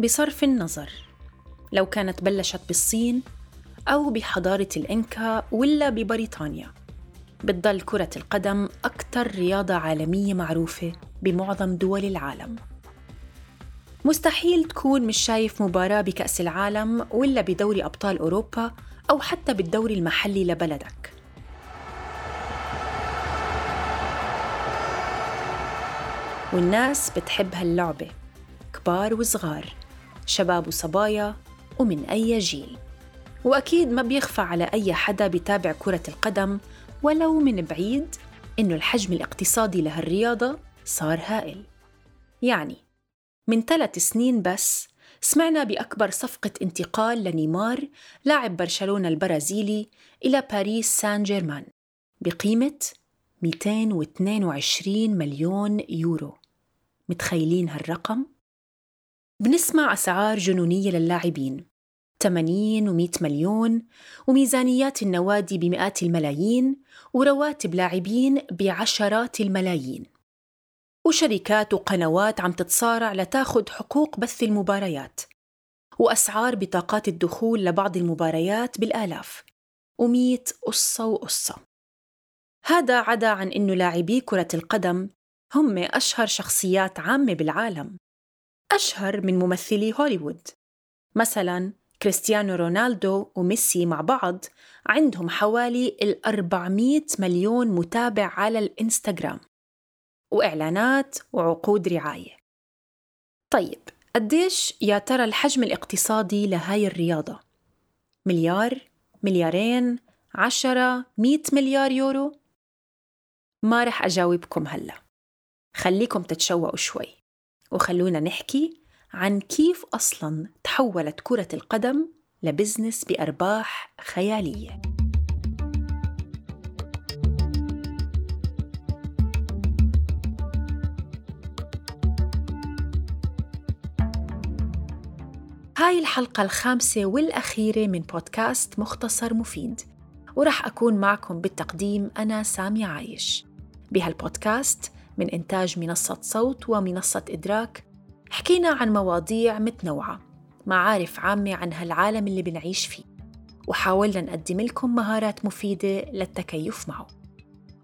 بصرف النظر لو كانت بلشت بالصين أو بحضارة الإنكا ولا ببريطانيا بتضل كرة القدم أكثر رياضة عالمية معروفة بمعظم دول العالم. مستحيل تكون مش شايف مباراة بكأس العالم ولا بدوري أبطال أوروبا أو حتى بالدوري المحلي لبلدك. والناس بتحب هاللعبة كبار وصغار شباب وصبايا ومن أي جيل. وأكيد ما بيخفى على أي حدا بيتابع كرة القدم ولو من بعيد إنه الحجم الاقتصادي لهالرياضة صار هائل. يعني من ثلاث سنين بس سمعنا بأكبر صفقة انتقال لنيمار لاعب برشلونة البرازيلي إلى باريس سان جيرمان بقيمة 222 مليون يورو. متخيلين هالرقم؟ بنسمع أسعار جنونية للاعبين. 80 و100 مليون وميزانيات النوادي بمئات الملايين ورواتب لاعبين بعشرات الملايين. وشركات وقنوات عم تتصارع لتاخد حقوق بث المباريات. وأسعار بطاقات الدخول لبعض المباريات بالآلاف. ومية قصة وقصة. هذا عدا عن أنه لاعبي كرة القدم هم أشهر شخصيات عامة بالعالم أشهر من ممثلي هوليوود مثلا كريستيانو رونالدو وميسي مع بعض عندهم حوالي ال 400 مليون متابع على الإنستغرام وإعلانات وعقود رعاية طيب قديش يا ترى الحجم الاقتصادي لهاي الرياضة؟ مليار؟ مليارين؟ عشرة؟ مئة مليار يورو؟ ما رح أجاوبكم هلأ خليكم تتشوقوا شوي. وخلونا نحكي عن كيف أصلاً تحولت كرة القدم لبزنس بأرباح خيالية. هاي الحلقة الخامسة والأخيرة من بودكاست مختصر مفيد ورح أكون معكم بالتقديم أنا سامي عايش. بهالبودكاست من إنتاج منصة صوت ومنصة إدراك حكينا عن مواضيع متنوعة معارف عامة عن هالعالم اللي بنعيش فيه وحاولنا نقدم لكم مهارات مفيدة للتكيف معه.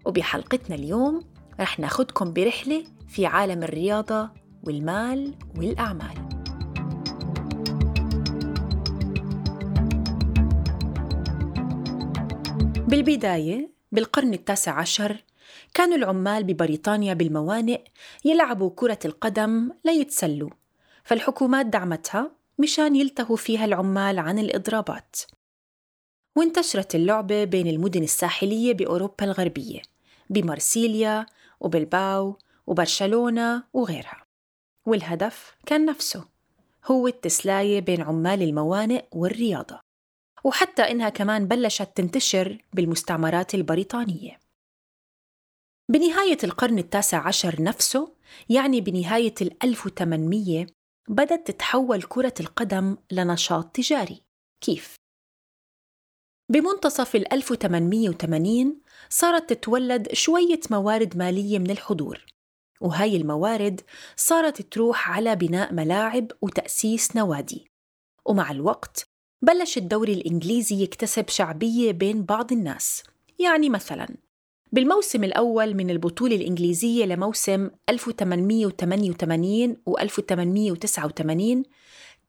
وبحلقتنا اليوم رح ناخدكم برحلة في عالم الرياضة والمال والأعمال. بالبداية بالقرن التاسع عشر كانوا العمال ببريطانيا بالموانئ يلعبوا كرة القدم ليتسلوا فالحكومات دعمتها مشان يلتهوا فيها العمال عن الإضرابات. وانتشرت اللعبة بين المدن الساحلية بأوروبا الغربية بمارسيليا وبلباو وبرشلونة وغيرها. والهدف كان نفسه هو التسلاية بين عمال الموانئ والرياضة. وحتى إنها كمان بلشت تنتشر بالمستعمرات البريطانية. بنهاية القرن التاسع عشر نفسه يعني بنهاية ال 1800 بدت تتحول كرة القدم لنشاط تجاري كيف؟ بمنتصف ال 1880 صارت تتولد شوية موارد مالية من الحضور وهاي الموارد صارت تروح على بناء ملاعب وتأسيس نوادي ومع الوقت بلش الدوري الإنجليزي يكتسب شعبية بين بعض الناس يعني مثلاً بالموسم الأول من البطولة الإنجليزية لموسم 1888 و 1889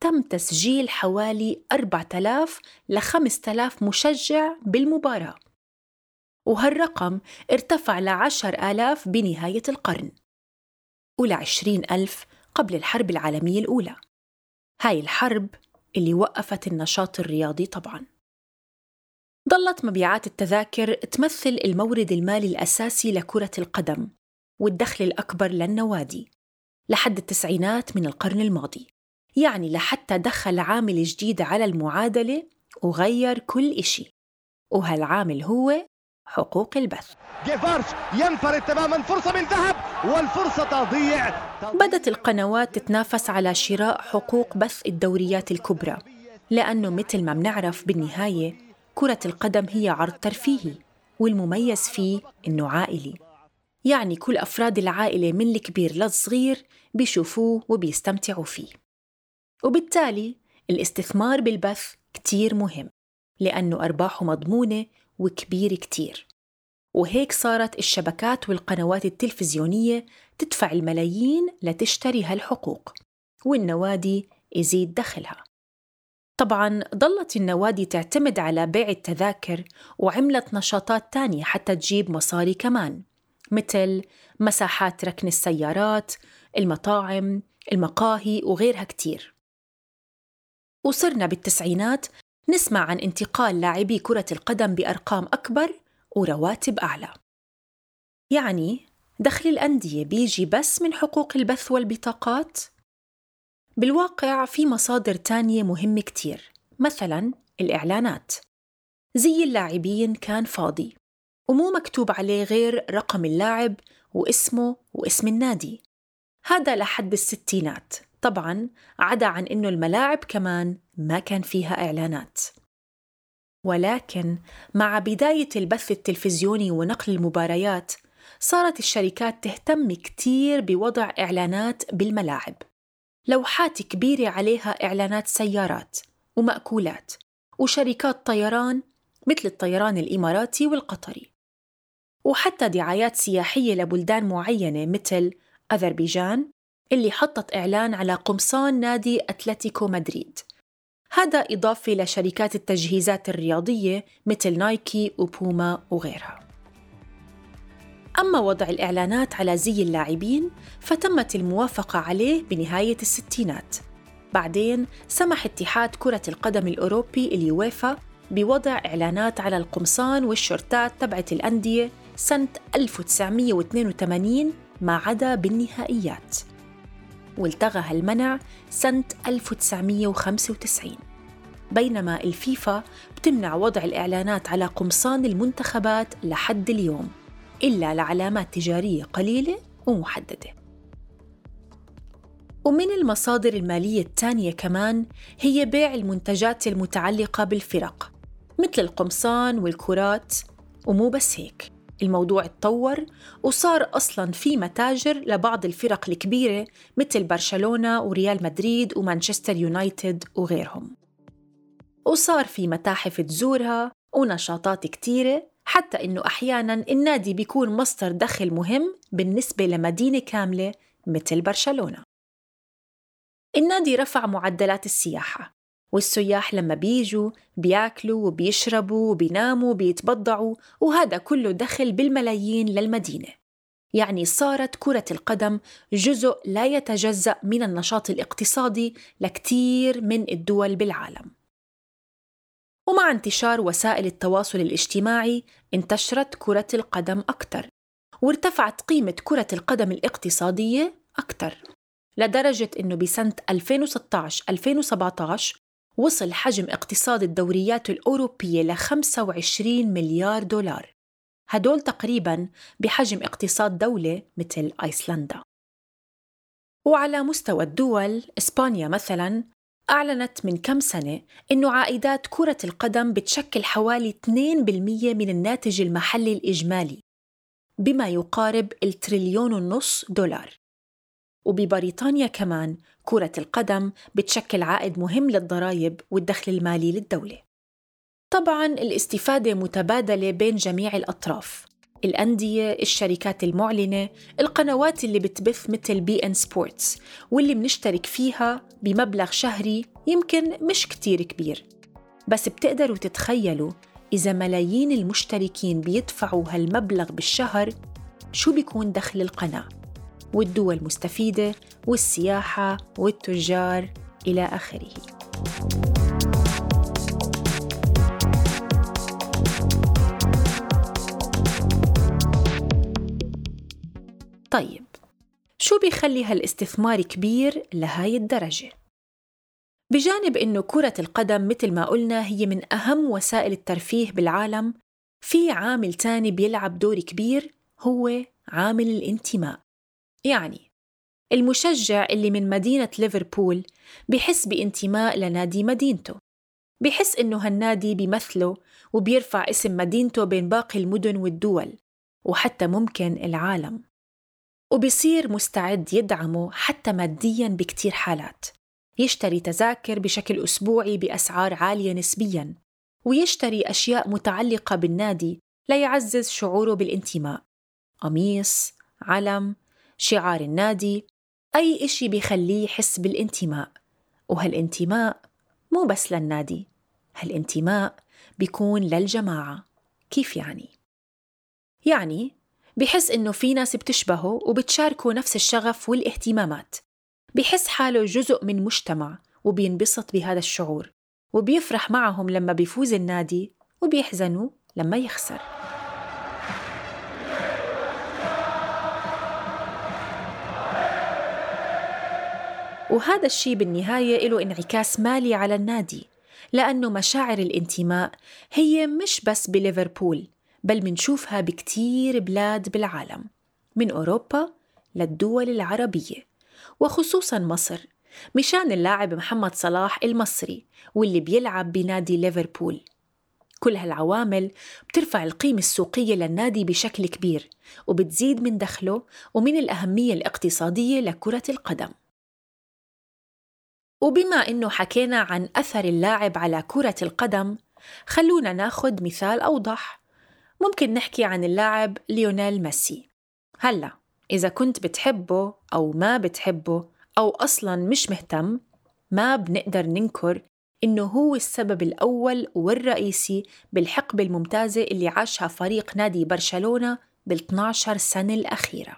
تم تسجيل حوالي 4000 ل 5000 مشجع بالمباراة. وهالرقم ارتفع ل 10000 بنهاية القرن. ول 20000 قبل الحرب العالمية الأولى. هاي الحرب اللي وقفت النشاط الرياضي طبعاً. ظلت مبيعات التذاكر تمثل المورد المالي الأساسي لكرة القدم والدخل الأكبر للنوادي لحد التسعينات من القرن الماضي. يعني لحتى دخل عامل جديد على المعادلة وغير كل إشي. وهالعامل هو حقوق البث. جيفارش ينفرد تماما فرصة من ذهب والفرصة تضيع. بدت القنوات تتنافس على شراء حقوق بث الدوريات الكبرى لأنه مثل ما بنعرف بالنهاية كرة القدم هي عرض ترفيهي والمميز فيه إنه عائلي. يعني كل أفراد العائلة من الكبير للصغير بيشوفوه وبيستمتعوا فيه. وبالتالي الاستثمار بالبث كتير مهم لأنه أرباحه مضمونة وكبير كتير. وهيك صارت الشبكات والقنوات التلفزيونية تدفع الملايين لتشتري هالحقوق والنوادي يزيد دخلها. طبعا ضلت النوادي تعتمد على بيع التذاكر وعملت نشاطات تانية حتى تجيب مصاري كمان مثل مساحات ركن السيارات المطاعم المقاهي وغيرها كتير وصرنا بالتسعينات نسمع عن انتقال لاعبي كرة القدم بأرقام أكبر ورواتب أعلى يعني دخل الأندية بيجي بس من حقوق البث والبطاقات؟ بالواقع في مصادر تانية مهمة كتير مثلا الإعلانات. زي اللاعبين كان فاضي ومو مكتوب عليه غير رقم اللاعب واسمه واسم النادي. هذا لحد الستينات. طبعا عدا عن إنه الملاعب كمان ما كان فيها إعلانات. ولكن مع بداية البث التلفزيوني ونقل المباريات صارت الشركات تهتم كتير بوضع إعلانات بالملاعب. لوحات كبيرة عليها إعلانات سيارات ومأكولات وشركات طيران مثل الطيران الإماراتي والقطري. وحتى دعايات سياحية لبلدان معينة مثل أذربيجان اللي حطت إعلان على قمصان نادي أتلتيكو مدريد. هذا إضافة لشركات التجهيزات الرياضية مثل نايكي وبوما وغيرها. أما وضع الإعلانات على زي اللاعبين فتمت الموافقة عليه بنهاية الستينات. بعدين سمح اتحاد كرة القدم الأوروبي اليويفا بوضع إعلانات على القمصان والشورتات تبعت الأندية سنة 1982 ما عدا بالنهائيات. والتغى هالمنع سنة 1995 بينما الفيفا بتمنع وضع الإعلانات على قمصان المنتخبات لحد اليوم. إلا لعلامات تجارية قليلة ومحددة. ومن المصادر المالية الثانية كمان هي بيع المنتجات المتعلقة بالفرق مثل القمصان والكرات ومو بس هيك. الموضوع اتطور وصار أصلاً في متاجر لبعض الفرق الكبيرة مثل برشلونة وريال مدريد ومانشستر يونايتد وغيرهم. وصار في متاحف تزورها ونشاطات كتيرة حتى إنه أحياناً النادي بيكون مصدر دخل مهم بالنسبة لمدينة كاملة مثل برشلونة. النادي رفع معدلات السياحة والسياح لما بيجوا بياكلوا وبيشربوا وبيناموا وبيتبضعوا وهذا كله دخل بالملايين للمدينة. يعني صارت كرة القدم جزء لا يتجزأ من النشاط الاقتصادي لكتير من الدول بالعالم. ومع انتشار وسائل التواصل الاجتماعي انتشرت كرة القدم أكثر وارتفعت قيمة كرة القدم الاقتصادية أكثر لدرجة أنه بسنة 2016-2017 وصل حجم اقتصاد الدوريات الأوروبية ل 25 مليار دولار. هدول تقريباً بحجم اقتصاد دولة مثل أيسلندا. وعلى مستوى الدول إسبانيا مثلاً أعلنت من كم سنة إنه عائدات كرة القدم بتشكل حوالي 2% من الناتج المحلي الإجمالي بما يقارب التريليون ونص دولار وببريطانيا كمان كرة القدم بتشكل عائد مهم للضرائب والدخل المالي للدولة. طبعاً الاستفادة متبادلة بين جميع الأطراف الأندية، الشركات المعلنة، القنوات اللي بتبث مثل beIN Sports واللي بنشترك فيها بمبلغ شهري يمكن مش كتير كبير بس بتقدروا تتخيلوا إذا ملايين المشتركين بيدفعوا هالمبلغ بالشهر شو بيكون دخل القناة والدول مستفيدة والسياحة والتجار إلى آخره. طيب شو بيخلي هالاستثمار كبير لهاي الدرجة؟ بجانب إنه كرة القدم مثل ما قلنا هي من أهم وسائل الترفيه بالعالم في عامل تاني بيلعب دور كبير هو عامل الانتماء. يعني المشجع اللي من مدينة ليفربول بحس بانتماء لنادي مدينته. بحس إنه هالنادي بيمثله وبيرفع اسم مدينته بين باقي المدن والدول وحتى ممكن العالم. وبيصير مستعد يدعمه حتى مادياً بكتير حالات. يشتري تذاكر بشكل أسبوعي بأسعار عالية نسبياً ويشتري أشياء متعلقة بالنادي ليعزز شعوره بالانتماء. قميص، علم، شعار النادي أي إشي بيخليه يحس بالانتماء. وهالانتماء مو بس للنادي هالانتماء بيكون للجماعة. كيف يعني؟ يعني بحس إنه في ناس بتشبهه وبتشاركه نفس الشغف والاهتمامات. بحس حاله جزء من مجتمع وبينبسط بهذا الشعور وبيفرح معهم لما بيفوز النادي وبيحزنوا لما يخسر. وهذا الشيء بالنهاية له انعكاس مالي على النادي لأنه مشاعر الانتماء هي مش بس بليفربول بل منشوفها بكتير بلاد بالعالم من أوروبا للدول العربية وخصوصا مصر مشان اللاعب محمد صلاح المصري واللي بيلعب بنادي ليفربول. كل هالعوامل بترفع القيمة السوقية للنادي بشكل كبير وبتزيد من دخله ومن الأهمية الاقتصادية لكرة القدم. وبما إنه حكينا عن أثر اللاعب على كرة القدم خلونا ناخد مثال أوضح ممكن نحكي عن اللاعب ليونيل ميسي. هلأ إذا كنت بتحبه أو ما بتحبه أو أصلاً مش مهتم ما بنقدر ننكر إنه هو السبب الأول والرئيسي بالحقبة الممتازة اللي عاشها فريق نادي برشلونة بال 12 سنة الأخيرة.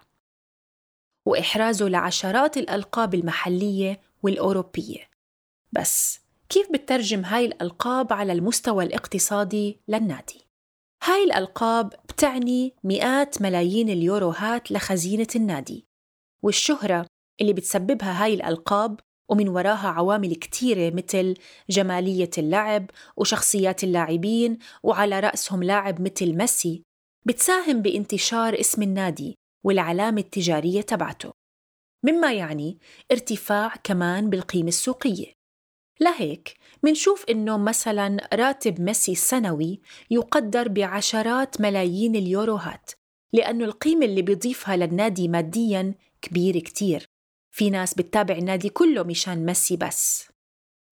وإحرازه لعشرات الألقاب المحلية والأوروبية. بس كيف بترجم هاي الألقاب على المستوى الاقتصادي للنادي؟ هاي الألقاب بتعني مئات ملايين اليوروهات لخزينة النادي. والشهرة اللي بتسببها هاي الألقاب ومن وراها عوامل كتيرة مثل جمالية اللعب وشخصيات اللاعبين وعلى رأسهم لاعب مثل ميسي بتساهم بانتشار اسم النادي والعلامة التجارية تبعته. مما يعني ارتفاع كمان بالقيمة السوقية. لهيك منشوف إنه مثلا راتب ميسي السنوي يقدر بعشرات ملايين اليوروهات لأنه القيمة اللي بيضيفها للنادي ماديا كبير كتير. في ناس بتتابع النادي كله مشان ميسي بس.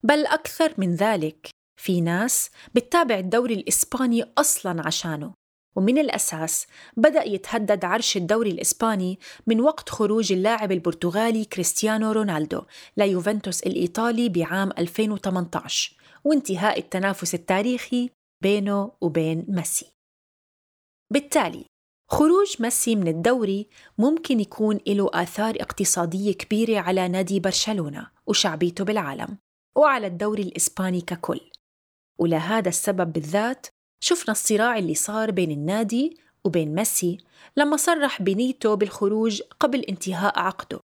بل أكثر من ذلك في ناس بتتابع الدوري الإسباني أصلاً عشانه. ومن الأساس بدأ يتهدد عرش الدوري الإسباني من وقت خروج اللاعب البرتغالي كريستيانو رونالدو ليوفنتوس الإيطالي بعام 2018 وانتهاء التنافس التاريخي بينه وبين ميسي. بالتالي خروج ميسي من الدوري ممكن يكون له آثار اقتصادية كبيرة على نادي برشلونة وشعبيته بالعالم وعلى الدوري الإسباني ككل. ولهذا السبب بالذات شفنا الصراع اللي صار بين النادي وبين ميسي لما صرح بنيته بالخروج قبل انتهاء عقده.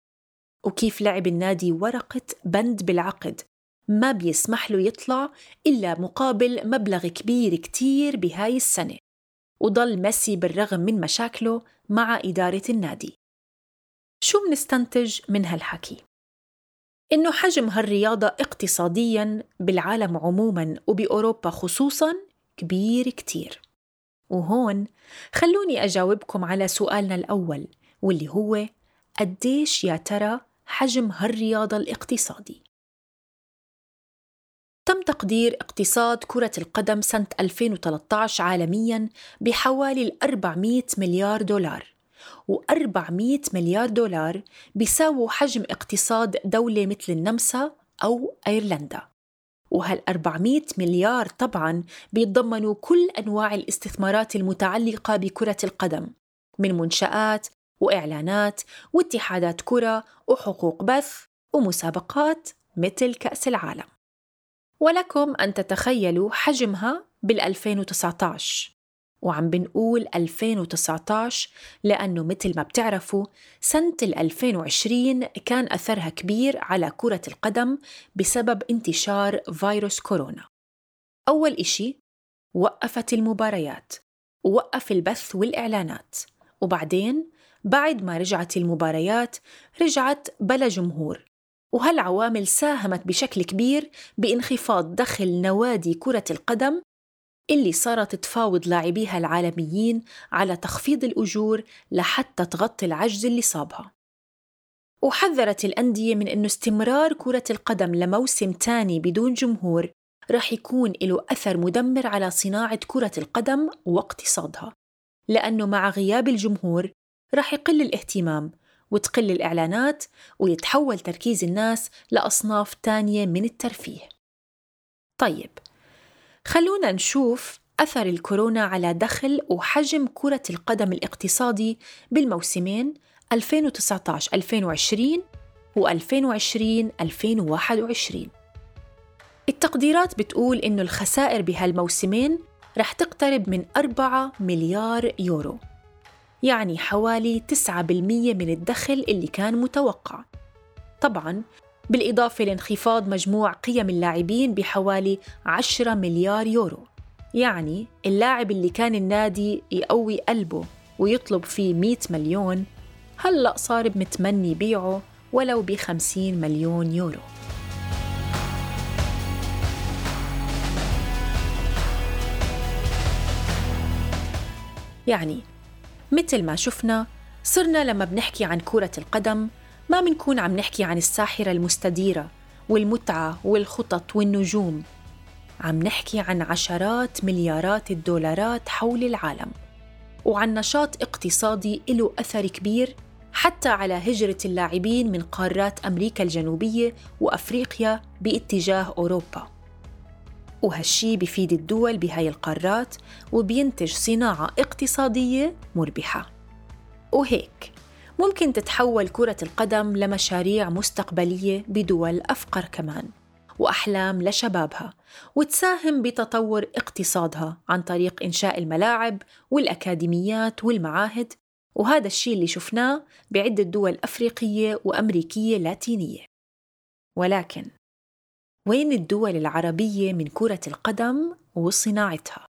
وكيف لعب النادي ورقة بند بالعقد؟ ما بيسمح له يطلع إلا مقابل مبلغ كبير كتير بهاي السنة. وضل ميسي بالرغم من مشاكله مع إدارة النادي. شو منستنتج من هالحكي؟ إنه حجم هالرياضة اقتصادياً بالعالم عموماً وبأوروبا خصوصاً كبير كتير. وهون خلوني أجاوبكم على سؤالنا الأول واللي هو قديش يا ترى حجم هالرياضة الاقتصادي؟ تم تقدير اقتصاد كرة القدم سنة 2013 عالمياً بحوالي 400 مليار دولار و400 مليار دولار بيساووا حجم اقتصاد دولة مثل النمسا أو أيرلندا. وهال 400 مليار طبعا بيتضمنوا كل أنواع الاستثمارات المتعلقة بكرة القدم من منشآت وإعلانات واتحادات كرة وحقوق بث ومسابقات مثل كأس العالم. ولكم أن تتخيلوا حجمها بال 2019 وعم بنقول 2019 لأنه مثل ما بتعرفوا سنة 2020 كان أثرها كبير على كرة القدم بسبب انتشار فيروس كورونا. أول إشي وقفت المباريات ووقف البث والإعلانات وبعدين بعد ما رجعت المباريات رجعت بلا جمهور. وهالعوامل ساهمت بشكل كبير بانخفاض دخل نوادي كرة القدم اللي صارت تفاوض لاعبيها العالميين على تخفيض الأجور لحتى تغطي العجز اللي صابها. وحذرت الأندية من أنه استمرار كرة القدم لموسم تاني بدون جمهور رح يكون له أثر مدمر على صناعة كرة القدم واقتصادها لأنه مع غياب الجمهور رح يقل الاهتمام وتقل الإعلانات ويتحول تركيز الناس لأصناف تانية من الترفيه. طيب خلونا نشوف أثر الكورونا على دخل وحجم كرة القدم الاقتصادي بالموسمين 2019-2020 و2020-2021 التقديرات بتقول إنه الخسائر بهالموسمين رح تقترب من 4 مليار يورو يعني حوالي 9% من الدخل اللي كان متوقع. طبعاً بالإضافة لانخفاض مجموع قيم اللاعبين بحوالي 10 مليار يورو. يعني اللاعب اللي كان النادي يقوي قلبه ويطلب فيه 100 مليون هلأ صار متمني بيعه ولو ب 50 مليون يورو. يعني مثل ما شفنا صرنا لما بنحكي عن كرة القدم ما منكون عم نحكي عن الساحرة المستديرة والمتعة والخطط والنجوم. عم نحكي عن عشرات مليارات الدولارات حول العالم. وعن نشاط اقتصادي له أثر كبير حتى على هجرة اللاعبين من قارات أمريكا الجنوبية وأفريقيا باتجاه أوروبا. وهالشي بفيد الدول بهاي القارات وبينتج صناعة اقتصادية مربحة. وهيك ممكن تتحول كرة القدم لمشاريع مستقبلية بدول أفقر كمان وأحلام لشبابها وتساهم بتطور اقتصادها عن طريق إنشاء الملاعب والأكاديميات والمعاهد وهذا الشيء اللي شفناه بعدة دول أفريقية وأمريكية لاتينية ولكن وين الدول العربية من كرة القدم وصناعتها؟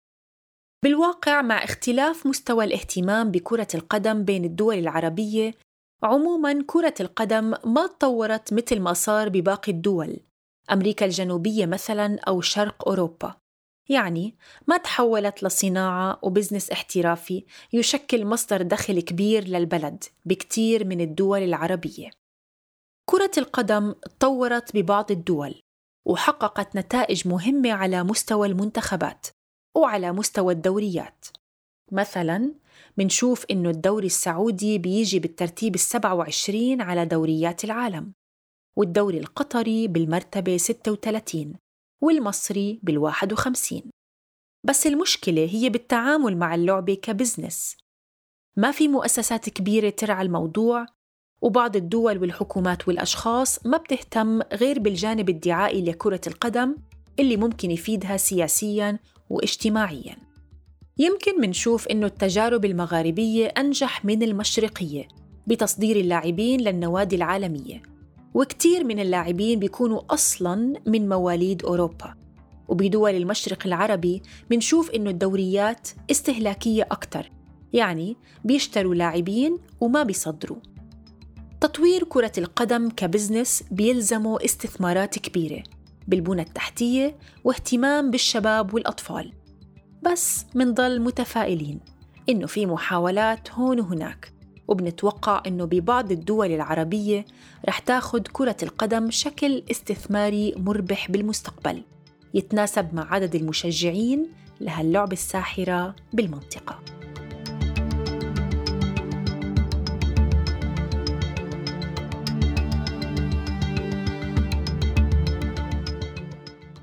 بالواقع مع اختلاف مستوى الاهتمام بكرة القدم بين الدول العربية عموما كرة القدم ما تطورت مثل ما صار بباقي الدول أمريكا الجنوبية مثلا أو شرق أوروبا. يعني ما تحولت لصناعة وبزنس احترافي يشكل مصدر دخل كبير للبلد بكتير من الدول العربية. كرة القدم تطورت ببعض الدول وحققت نتائج مهمة على مستوى المنتخبات وعلى مستوى الدوريات. مثلا منشوف إنه الدوري السعودي بيجي بالترتيب السبعة وعشرين على دوريات العالم والدوري القطري بالمرتبة 36 والمصري بالواحد وخمسين. بس المشكلة هي بالتعامل مع اللعبة كبزنس. ما في مؤسسات كبيرة ترعى الموضوع وبعض الدول والحكومات والأشخاص ما بتهتم غير بالجانب الدعائي لكرة القدم اللي ممكن يفيدها سياسياً واجتماعياً. يمكن منشوف إنه التجارب المغاربية أنجح من المشرقية بتصدير اللاعبين للنوادي العالمية وكتير من اللاعبين بيكونوا أصلاً من مواليد أوروبا. وبدول المشرق العربي منشوف إنه الدوريات استهلاكية أكتر يعني بيشتروا لاعبين وما بيصدروا. تطوير كرة القدم كبزنس بيلزمه استثمارات كبيرة بالبنى التحتية واهتمام بالشباب والأطفال. بس منضل متفائلين إنه في محاولات هون وهناك وبنتوقع إنه ببعض الدول العربية رح تاخد كرة القدم شكل استثماري مربح بالمستقبل يتناسب مع عدد المشجعين لهاللعبة الساحرة بالمنطقة.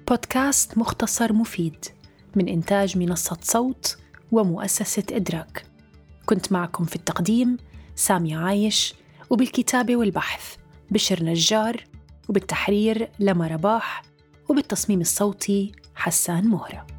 بودكاست مختصر مفيد. من إنتاج منصة صوت ومؤسسة إدراك. كنت معكم في التقديم سامي عايش وبالكتابة والبحث بشر نجار وبالتحرير لما رباح وبالتصميم الصوتي حسان مهرة.